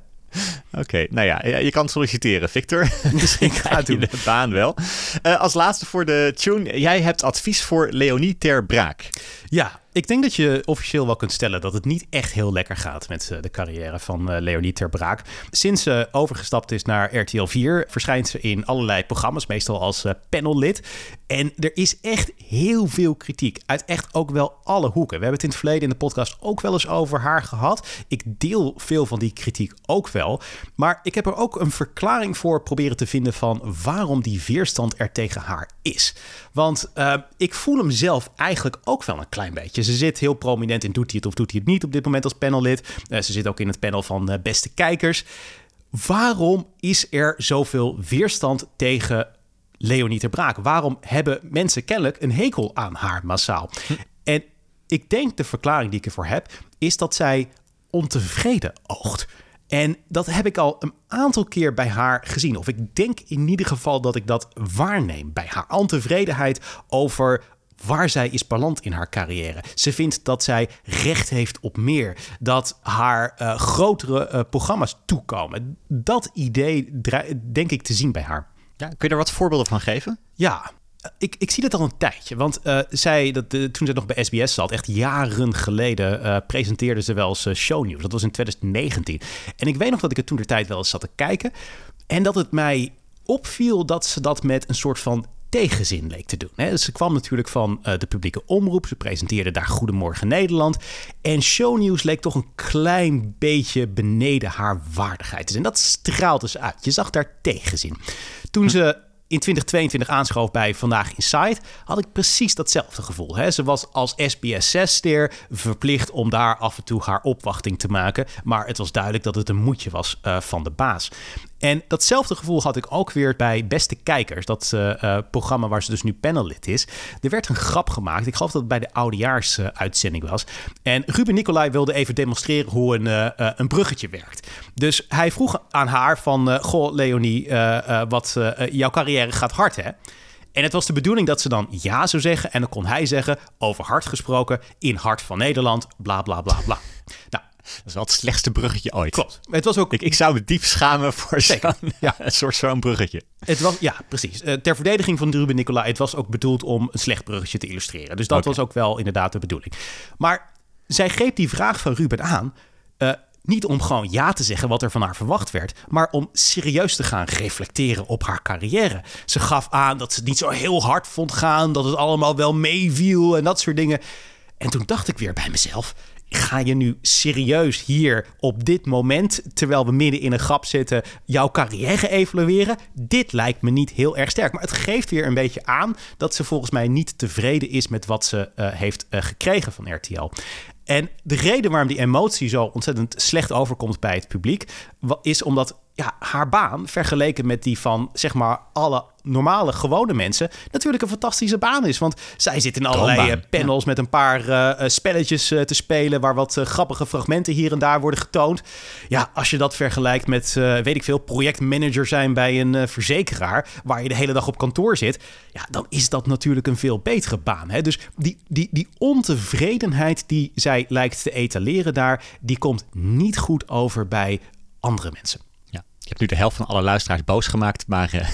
Oké, nou ja, je kan solliciteren, Victor. *laughs* *laughs* Misschien gaat u de baan wel. Uh, als laatste voor de tune. Jij hebt advies voor Leonie Ter Braak. Ja, ik denk dat je officieel wel kunt stellen dat het niet echt heel lekker gaat met eh, de carrière van uh, Leonie Ter Braak. Sinds ze overgestapt is naar RTL 4 verschijnt ze in allerlei programma's, meestal als uh, panellid. En er is echt heel veel kritiek uit echt ook wel alle hoeken. We hebben het in het verleden in de podcast ook wel eens over haar gehad. Ik deel veel van die kritiek ook wel. Maar ik heb er ook een verklaring voor proberen te vinden van waarom die weerstand er tegen haar is. Want ik voel hem zelf eigenlijk ook wel een klein beetje. Ze zit heel prominent in doet hij het of doet hij het niet op dit moment als panellid. Uh, ze zit ook in het panel van uh, beste kijkers. Waarom is er zoveel weerstand tegen Leonie ter Braak? Waarom hebben mensen kennelijk een hekel aan haar massaal? Hm. En ik denk de verklaring die ik ervoor heb, is dat zij ontevreden oogt. En dat heb ik al een aantal keer bij haar gezien. Of ik denk in ieder geval dat ik dat waarneem bij haar. Ontevredenheid over waar zij is beland in haar carrière. Ze vindt dat zij recht heeft op meer. Dat haar uh, grotere uh, programma's toekomen. Dat idee denk ik te zien bij haar. Ja, kun je er wat voorbeelden van geven? Ja, ik, ik zie dat al een tijdje. Want uh, zij, dat, toen ze nog bij SBS zat, echt jaren geleden, uh, presenteerde ze wel eens uh, shownieuws. Dat was in 2019. En ik weet nog dat ik het toen de tijd wel eens zat te kijken. En dat het mij opviel dat ze dat met een soort van tegenzin leek te doen. Hè. Ze kwam natuurlijk van uh, de publieke omroep. Ze presenteerde daar Goedemorgen Nederland. En shownieuws leek toch een klein beetje beneden haar waardigheid. En dat straalde ze uit. Je zag daar tegenzin. Toen ze in 2022 aanschoof bij Vandaag Inside, had ik precies datzelfde gevoel. Ze was als SBS6-ster verplicht om daar af en toe haar opwachting te maken. Maar het was duidelijk dat het een moedje was uh, van de baas. En datzelfde gevoel had ik ook weer bij Beste Kijkers, dat uh, uh, programma waar ze dus nu panellid is. Er werd een grap gemaakt, ik geloof dat het bij de oudejaarsuitzending was. En Ruben Nicolai wilde even demonstreren hoe een, uh, een bruggetje werkt. Dus hij vroeg aan haar van, goh Leonie, wat jouw carrière gaat hard hè? En het was de bedoeling dat ze dan ja zou zeggen. En dan kon hij zeggen, over hart gesproken, in hart van Nederland, bla bla bla bla. Nou, dat is wel het slechtste bruggetje ooit. Klopt. Het was ook... ik, ik zou me diep schamen voor zo'n *laughs* ja. een soort zo'n bruggetje. Het was, ja, precies. Uh, ter verdediging van Ruben Nicolai, het was ook bedoeld om een slecht bruggetje te illustreren. Dus dat okay. was ook wel inderdaad de bedoeling. Maar zij greep die vraag van Ruben aan... Uh, niet om gewoon ja te zeggen wat er van haar verwacht werd, maar om serieus te gaan reflecteren op haar carrière. Ze gaf aan dat ze het niet zo heel hard vond gaan, dat het allemaal wel meeviel en dat soort dingen. En toen dacht ik weer bij mezelf: ga je nu serieus hier op dit moment, terwijl we midden in een grap zitten, jouw carrière evalueren? Dit lijkt me niet heel erg sterk. Maar het geeft weer een beetje aan dat ze volgens mij niet tevreden is met wat ze uh, heeft uh, gekregen van RTL. En de reden waarom die emotie zo ontzettend slecht overkomt bij het publiek, is omdat ja, haar baan, vergeleken met die van zeg maar alle normale, gewone mensen, natuurlijk een fantastische baan is. Want zij zit in allerlei uh, panels ja. met een paar uh, spelletjes uh, te spelen, waar wat grappige fragmenten hier en daar worden getoond. Ja, als je dat vergelijkt met, weet ik veel, projectmanager zijn bij een verzekeraar, waar je de hele dag op kantoor zit, ja, dan is dat natuurlijk een veel betere baan. Hè? Dus die, die, die ontevredenheid die zij lijkt te etaleren daar, die komt niet goed over bij andere mensen. Je hebt nu de helft van alle luisteraars boos gemaakt, maar uh, *laughs*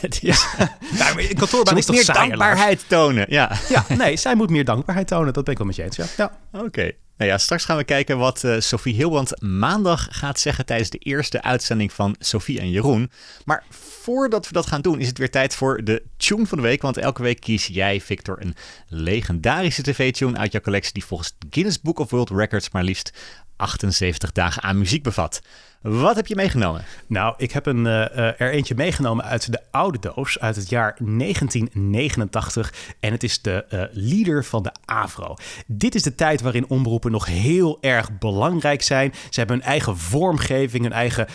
het is... Ja, *laughs* nou, is toch meer dankbaarheid tonen. Ja. ja, nee, zij moet meer dankbaarheid tonen. Dat ben ik wel met je eens. Ja. ja. Oké. Okay. Nou ja, straks gaan we kijken wat uh, Sophie Hilbrand maandag gaat zeggen tijdens de eerste uitzending van Sophie en Jeroen. Maar voordat we dat gaan doen, is het weer tijd voor de tune van de week. Want elke week kies jij, Victor, een legendarische tv-tune uit jouw collectie die volgens Guinness Book of World Records maar liefst 78 dagen aan muziek bevat. Wat heb je meegenomen? Nou, ik heb een, uh, er eentje meegenomen uit de oude doos uit het jaar 1989. En het is de uh, leader van de Avro. Dit is de tijd waarin omroepen nog heel erg belangrijk zijn. Ze hebben hun eigen vormgeving, hun eigen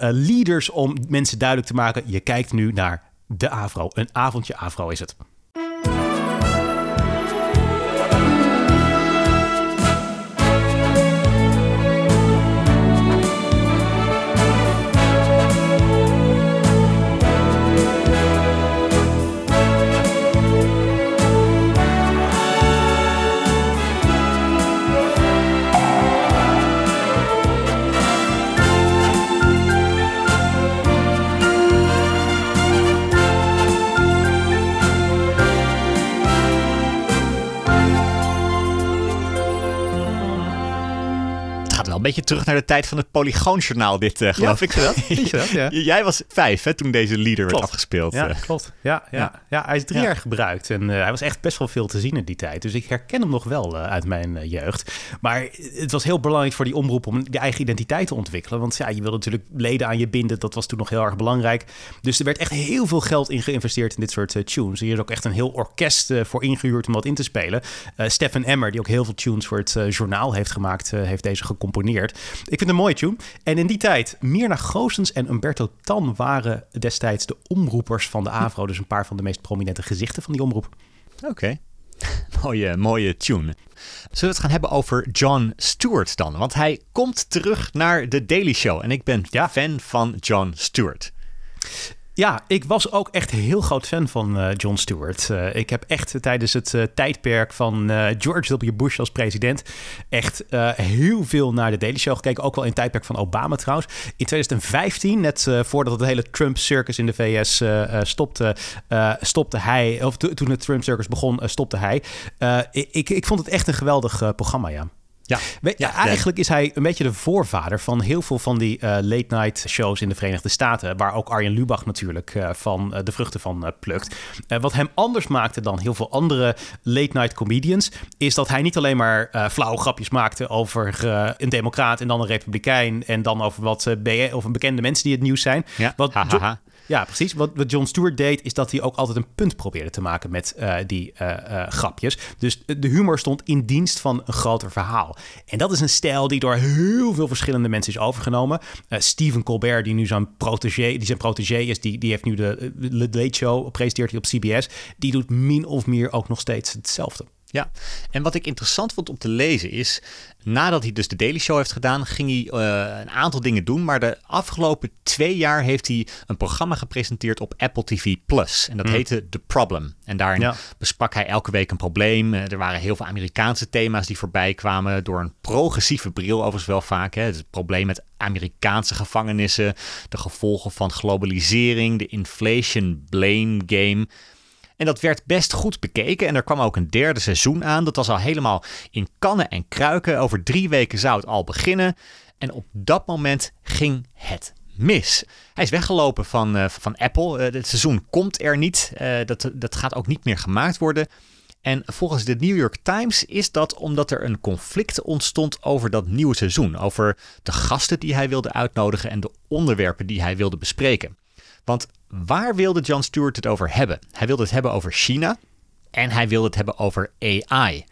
leaders om mensen duidelijk te maken. Je kijkt nu naar de Avro. Een avondje Avro is het. Wel een beetje terug naar de tijd van het Polygoonjournaal, dit uh, geloof ja, ik. Dat? *laughs* Vind je dat? Ja. Jij was vijf hè, toen deze leader klopt. werd afgespeeld. Ja, uh. klopt. Ja, ja. ja. hij is drie jaar gebruikt en uh, hij was echt best wel veel te zien in die tijd. Dus ik herken hem nog wel uit mijn jeugd. Maar het was heel belangrijk voor die omroep om je eigen identiteit te ontwikkelen. Want ja, je wilde natuurlijk leden aan je binden. Dat was toen nog heel erg belangrijk. Dus er werd echt heel veel geld in geïnvesteerd in dit soort tunes. Hier is ook echt een heel orkest voor ingehuurd om dat in te spelen. Stefan Emmer, die ook heel veel tunes voor het journaal heeft gemaakt, heeft deze gecomponeerd. Ik vind het een mooie tune. En in die tijd, Mirna Goossens en Umberto Tan waren destijds de omroepers van de AVRO. Dus een paar van de meest prominente gezichten van die omroep. Oké. Okay. *laughs* mooie, mooie tune. Zullen we het gaan hebben over John Stewart dan? Want hij komt terug naar The Daily Show. En ik ben ja. fan van John Stewart. Ja, ik was ook echt heel groot fan van uh, John Stewart. Uh, ik heb echt tijdens het tijdperk van George W. Bush als president echt heel veel naar de Daily Show gekeken. Ook wel in het tijdperk van Obama trouwens. In 2015, net voordat het hele Trump-circus in de VS stopte, stopte hij, of toen het Trump-circus begon, stopte hij. ik, ik vond het echt een geweldig programma, ja. Ja, ja, eigenlijk is hij een beetje de voorvader van heel veel van die uh, late-night shows in de Verenigde Staten. Waar ook Arjen Lubach natuurlijk uh, van uh, de vruchten van plukt. wat hem anders maakte dan heel veel andere late-night comedians. Is dat hij niet alleen maar flauwe grapjes maakte over een democraat en dan een republikein. En dan over wat of een bekende mensen die het nieuws zijn. Ja, wat ha, ha, ha. Ja, precies. Wat, wat John Stewart deed, is dat hij ook altijd een punt probeerde te maken met uh, die uh, uh, grapjes. Dus de humor stond in dienst van een groter verhaal. En dat is een stijl die door heel veel verschillende mensen is overgenomen. Stephen Colbert, die nu zijn protégé, die zijn protégé is, die, die heeft nu de, de Late Show, presenteert hij op CBS. Die doet min of meer ook nog steeds hetzelfde. Ja, en wat ik interessant vond om te lezen is, nadat hij dus de Daily Show heeft gedaan, ging hij uh, een aantal dingen doen. Maar de afgelopen twee jaar heeft hij een programma gepresenteerd op Apple TV Plus. En dat Hmm. heette The Problem. En daarin Ja. besprak hij elke week een probleem. Eh, Er waren heel veel Amerikaanse thema's die voorbij kwamen door een progressieve bril overigens wel vaak. Hè. Het probleem met Amerikaanse gevangenissen, de gevolgen van globalisering, de inflation blame game. En dat werd best goed bekeken. En er kwam ook een derde seizoen aan. Dat was al helemaal in kannen en kruiken. Over drie weken zou het al beginnen. En op dat moment ging het mis. Hij is weggelopen van, eh, van Apple. Eh, het seizoen komt er niet. Eh, dat, dat gaat ook niet meer gemaakt worden. En volgens de New York Times is dat omdat er een conflict ontstond over dat nieuwe seizoen. Over de gasten die hij wilde uitnodigen en de onderwerpen die hij wilde bespreken. Want waar wilde John Stewart het over hebben? Hij wilde het hebben over China en hij wilde het hebben over AI.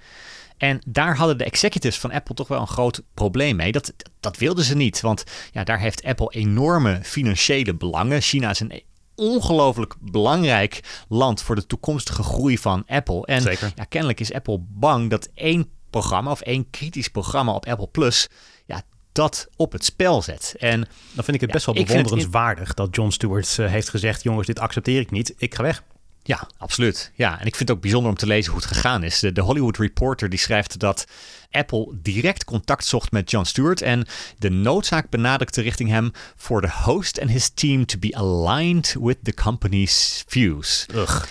En daar hadden de executives van Apple toch wel een groot probleem mee. Dat, dat wilden ze niet, want ja, daar heeft Apple enorme financiële belangen. China is een ongelooflijk belangrijk land voor de toekomstige groei van Apple. En Zeker. Ja, kennelijk is Apple bang dat één programma of één kritisch programma op Apple Plus ja, dat op het spel zet. En Dan vind ik het Ja, best wel bewonderenswaardig dat John Stewart eh, heeft gezegd: jongens, dit accepteer ik niet. Ik ga weg. Ja, absoluut. Ja, en ik vind het ook bijzonder om te lezen hoe het gegaan is. De, de Hollywood Reporter die schrijft dat Apple direct contact zocht met Jon Stewart en de noodzaak benadrukte richting hem voor de host en his team to be aligned with the company's views. Ugh.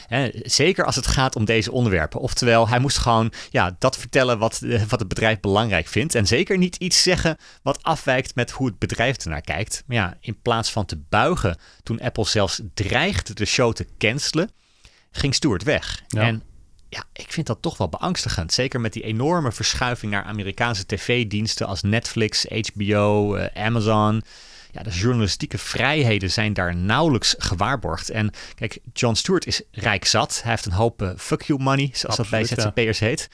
Zeker als het gaat om deze onderwerpen. Oftewel, hij moest gewoon ja, dat vertellen wat, eh, wat het bedrijf belangrijk vindt. En zeker niet iets zeggen wat afwijkt met hoe het bedrijf ernaar kijkt. Maar ja, in plaats van te buigen toen Apple zelfs dreigde de show te cancelen, ging Stewart weg. Ja. En ja, ik vind dat toch wel beangstigend. Zeker met die enorme verschuiving naar Amerikaanse tv-diensten als Netflix, HBO, eh, Amazon. Ja, de journalistieke vrijheden zijn daar nauwelijks gewaarborgd. En kijk, Jon Stewart is rijk zat. Hij heeft een hoop eh, fuck you money, zoals dat bij Absoluut, ja. ZZP'ers heet.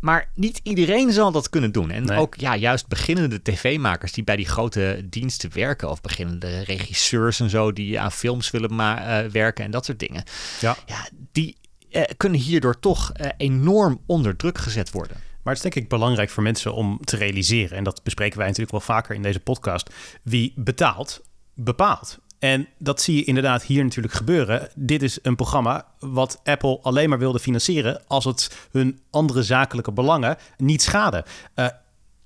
Maar niet iedereen zal dat kunnen doen. En Nee. ook ja, juist beginnende tv-makers die bij die grote diensten werken. Of beginnende regisseurs en zo die aan films willen ma- eh, werken en dat soort dingen. Ja. Ja, die eh, kunnen hierdoor toch eh, enorm onder druk gezet worden. Maar het is denk ik belangrijk voor mensen om te realiseren, en dat bespreken wij natuurlijk wel vaker in deze podcast, wie betaalt, bepaalt. En dat zie je inderdaad hier natuurlijk gebeuren. Dit is een programma wat Apple alleen maar wilde financieren als het hun andere zakelijke belangen niet schade. Eh,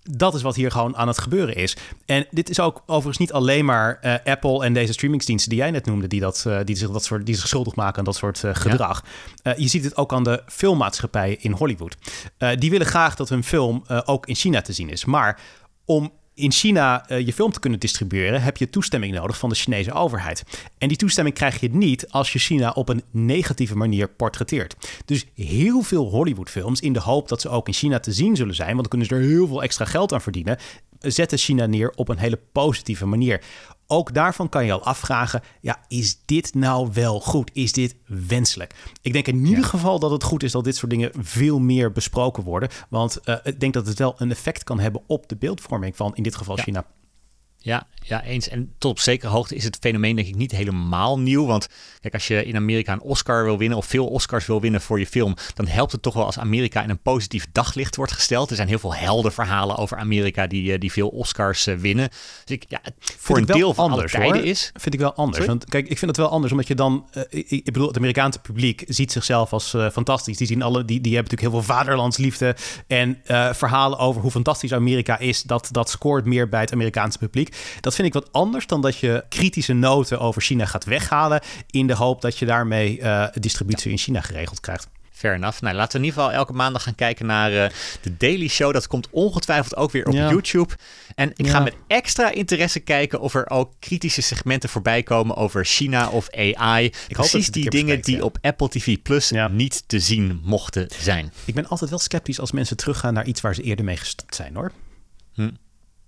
dat is wat hier gewoon aan het gebeuren is. En dit is ook overigens niet alleen maar eh, Apple en deze streamingsdiensten die jij net noemde, die, dat, eh, die, zich, dat soort, die zich schuldig maken aan dat soort gedrag. Je ziet het ook aan de filmmaatschappijen in Hollywood. Die willen graag dat hun film ook in China te zien is. Maar om in China uh, je film te kunnen distribueren, heb je toestemming nodig van de Chinese overheid. En die toestemming krijg je niet als je China op een negatieve manier portretteert. Dus heel veel Hollywoodfilms, in de hoop dat ze ook in China te zien zullen zijn, want dan kunnen ze er heel veel extra geld aan verdienen, zetten China neer op een hele positieve manier. Ook daarvan kan je al afvragen: ja, is dit nou wel goed? Is dit wenselijk? Ik denk in ieder geval dat het goed is dat dit soort dingen veel meer besproken worden. Want uh, ik denk dat het wel een effect kan hebben op de beeldvorming van in dit geval China. Ja, ja, eens. En tot op zekere hoogte is het fenomeen denk ik niet helemaal nieuw. Want kijk, als je in Amerika een Oscar wil winnen of veel Oscars wil winnen voor je film, dan helpt het toch wel als Amerika in een positief daglicht wordt gesteld. Er zijn heel veel heldenverhalen over Amerika die, eh, die veel Oscars uh, winnen. Dus ik, ja, voor een deel van anders, alle tijden is. Vind ik wel anders. Want kijk, ik vind het wel anders, omdat je dan, uh, ik, ik, bedoel, het Amerikaanse publiek ziet zichzelf als fantastisch. Die zien alle, die, die hebben natuurlijk heel veel vaderlandsliefde en verhalen over hoe fantastisch Amerika is. Dat, dat scoort meer bij het Amerikaanse publiek. Dat vind ik wat anders dan dat je kritische noten over China gaat weghalen. in de hoop dat je daarmee uh, distributie in China geregeld krijgt. Fair enough. Nou, laten we in ieder geval elke maandag gaan kijken naar uh, de Daily Show. Dat komt ongetwijfeld ook weer op YouTube. En ik ga met extra interesse kijken of er ook kritische segmenten voorbij komen over China of AI. Ik Precies die dingen die op Apple TV Plus niet te zien mochten zijn. Ik ben altijd wel sceptisch als mensen teruggaan naar iets waar ze eerder mee gestart zijn hoor. Hm.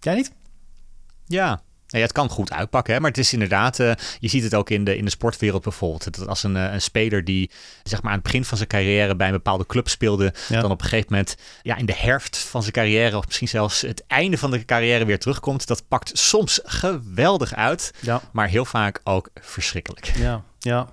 Jij niet? Ja, ja, het kan goed uitpakken, hè? maar het is inderdaad, uh, je ziet het ook in de, in de sportwereld bijvoorbeeld. Dat als een, uh, een speler die zeg maar aan het begin van zijn carrière bij een bepaalde club speelde, dan op een gegeven moment ja, in de herfst van zijn carrière, of misschien zelfs het einde van de carrière weer terugkomt, dat pakt soms geweldig uit, ja. maar heel vaak ook verschrikkelijk. Ja, ja.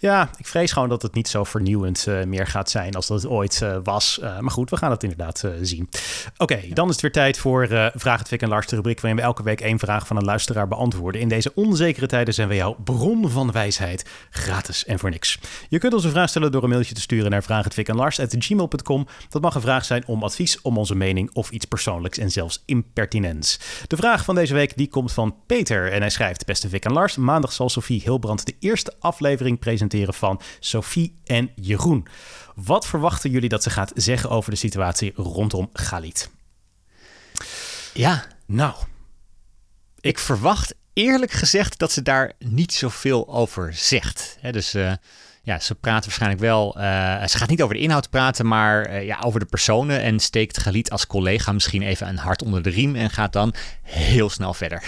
Ja, ik vrees gewoon dat het niet zo vernieuwend uh, meer gaat zijn als dat het ooit uh, was. Uh, maar goed, we gaan het inderdaad zien. Oké, dan is het weer tijd voor Vraag het Fik en Lars, de rubriek waarin we elke week één vraag van een luisteraar beantwoorden. In deze onzekere tijden zijn we jouw bron van wijsheid, gratis en voor niks. Je kunt ons een vraag stellen door een mailtje te sturen naar vraaghetfikenlars.gmail.com. Dat mag een vraag zijn om advies, om onze mening of iets persoonlijks en zelfs impertinents. De vraag van deze week die komt van Peter en hij schrijft, beste Fik en Lars, maandag zal Sophie Hilbrand de eerste aflevering presenteren van Sophie en Jeroen. Wat verwachten jullie dat ze gaat zeggen over de situatie rondom Galit? Ja, nou, ik verwacht eerlijk gezegd dat ze daar niet zoveel over zegt. dus uh, ja, ze praat waarschijnlijk wel. Uh, ze gaat niet over de inhoud praten, maar uh, ja, over de personen. En steekt Galit als collega misschien even een hart onder de riem. En gaat dan heel snel verder.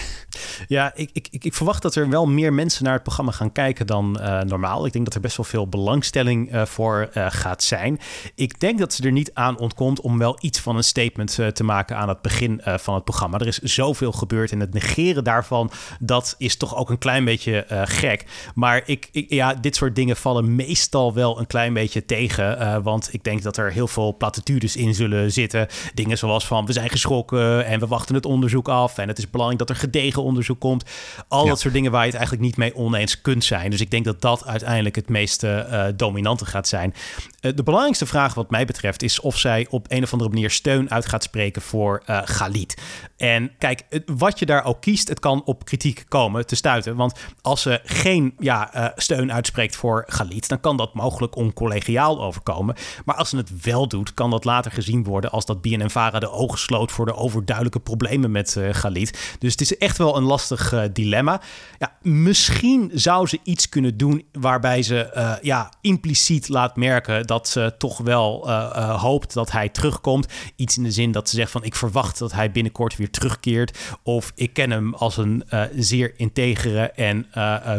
Ja, ik, ik, ik verwacht dat er wel meer mensen naar het programma gaan kijken dan uh, normaal. Ik denk dat er best wel veel belangstelling voor gaat zijn. Ik denk dat ze er niet aan ontkomt om wel iets van een statement te maken aan het begin van het programma. Er is zoveel gebeurd en het negeren daarvan, dat is toch ook een klein beetje gek. Maar ik, ik, ja, dit soort dingen vallen meestal wel een klein beetje tegen. Want ik denk dat er heel veel platitudes in zullen zitten. Dingen zoals van we zijn geschrokken en we wachten het onderzoek af. En het is belangrijk dat er gedegen onderzoek komt. Al dat soort dingen waar je het eigenlijk niet mee oneens kunt zijn. Dus ik denk dat dat uiteindelijk het meest uh, dominante gaat zijn. Uh, de belangrijkste vraag wat mij betreft is of zij op een of andere manier steun uit gaat spreken voor Galit. En kijk, wat je daar ook kiest, het kan op kritiek komen te stuiten. Want als ze geen ja, steun uitspreekt voor Galit dan kan dat mogelijk oncollegiaal overkomen. Maar als ze het wel doet, kan dat later gezien worden als dat BNNVARA de ogen sloot voor de overduidelijke problemen met uh, Galit. Dus het is echt wel een lastig uh, dilemma. Ja, misschien zou ze iets kunnen doen waarbij ze ja, impliciet laat merken dat ze toch wel hoopt dat hij terugkomt. Iets in de zin dat ze zegt van ik verwacht dat hij binnenkort weer terugkeert. Of ik ken hem als een zeer integere en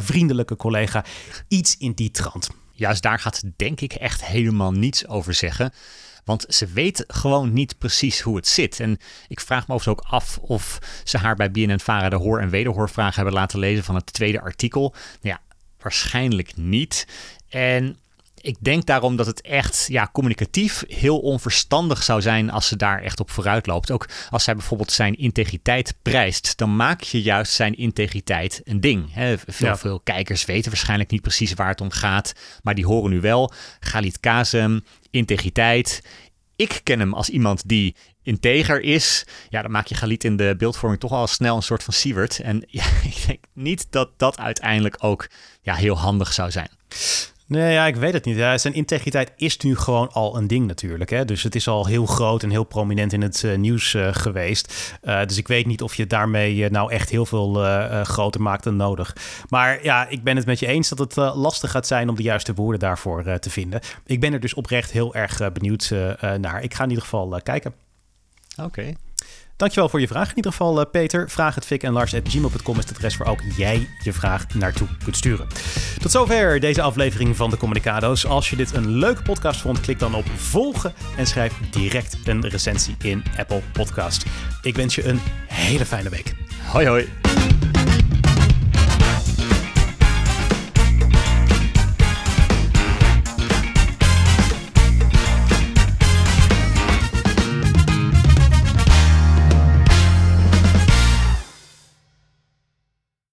vriendelijke collega. Iets in die trant juist daar gaat denk ik echt helemaal niets over zeggen. Want ze weet gewoon niet precies hoe het zit. En ik vraag me overigens ook af of ze haar bij BNN-Vara de hoor- en wederhoorvraag hebben laten lezen van het tweede artikel. Ja, waarschijnlijk niet. En ik denk daarom dat het echt ja, communicatief heel onverstandig zou zijn als ze daar echt op vooruit loopt. Ook als zij bijvoorbeeld zijn integriteit prijst, dan maak je juist zijn integriteit een ding. veel, veel kijkers weten waarschijnlijk niet precies waar het om gaat, maar die horen nu wel Galit Kazem, integriteit. Ik ken hem als iemand die integer is, ja, dan maak je Galit in de beeldvorming toch al snel een soort van Siewert. En *laughs* ja, ik denk niet dat dat uiteindelijk ook ja, heel handig zou zijn. Nee, ja, ik weet het niet. Ja, zijn integriteit is nu gewoon al een ding natuurlijk. Hè? Dus het is al heel groot en heel prominent in het uh, nieuws uh, geweest. Uh, dus ik weet niet of je daarmee nou echt heel veel groter maakt dan nodig. Maar ja, ik ben het met je eens dat het lastig gaat zijn om de juiste woorden daarvoor te vinden. Ik ben er dus oprecht heel erg benieuwd naar. Ik ga in ieder geval kijken. Oké. Dankjewel voor je vraag. In ieder geval, uh, Peter, vraag het Fik en Lars gmail.com is het adres waar ook jij je vraag naartoe kunt sturen. Tot zover deze aflevering van de Communicado's. Als je dit een leuke podcast vond, klik dan op volgen en schrijf direct een recensie in Apple Podcast. Ik wens je een hele fijne week. Hoi hoi.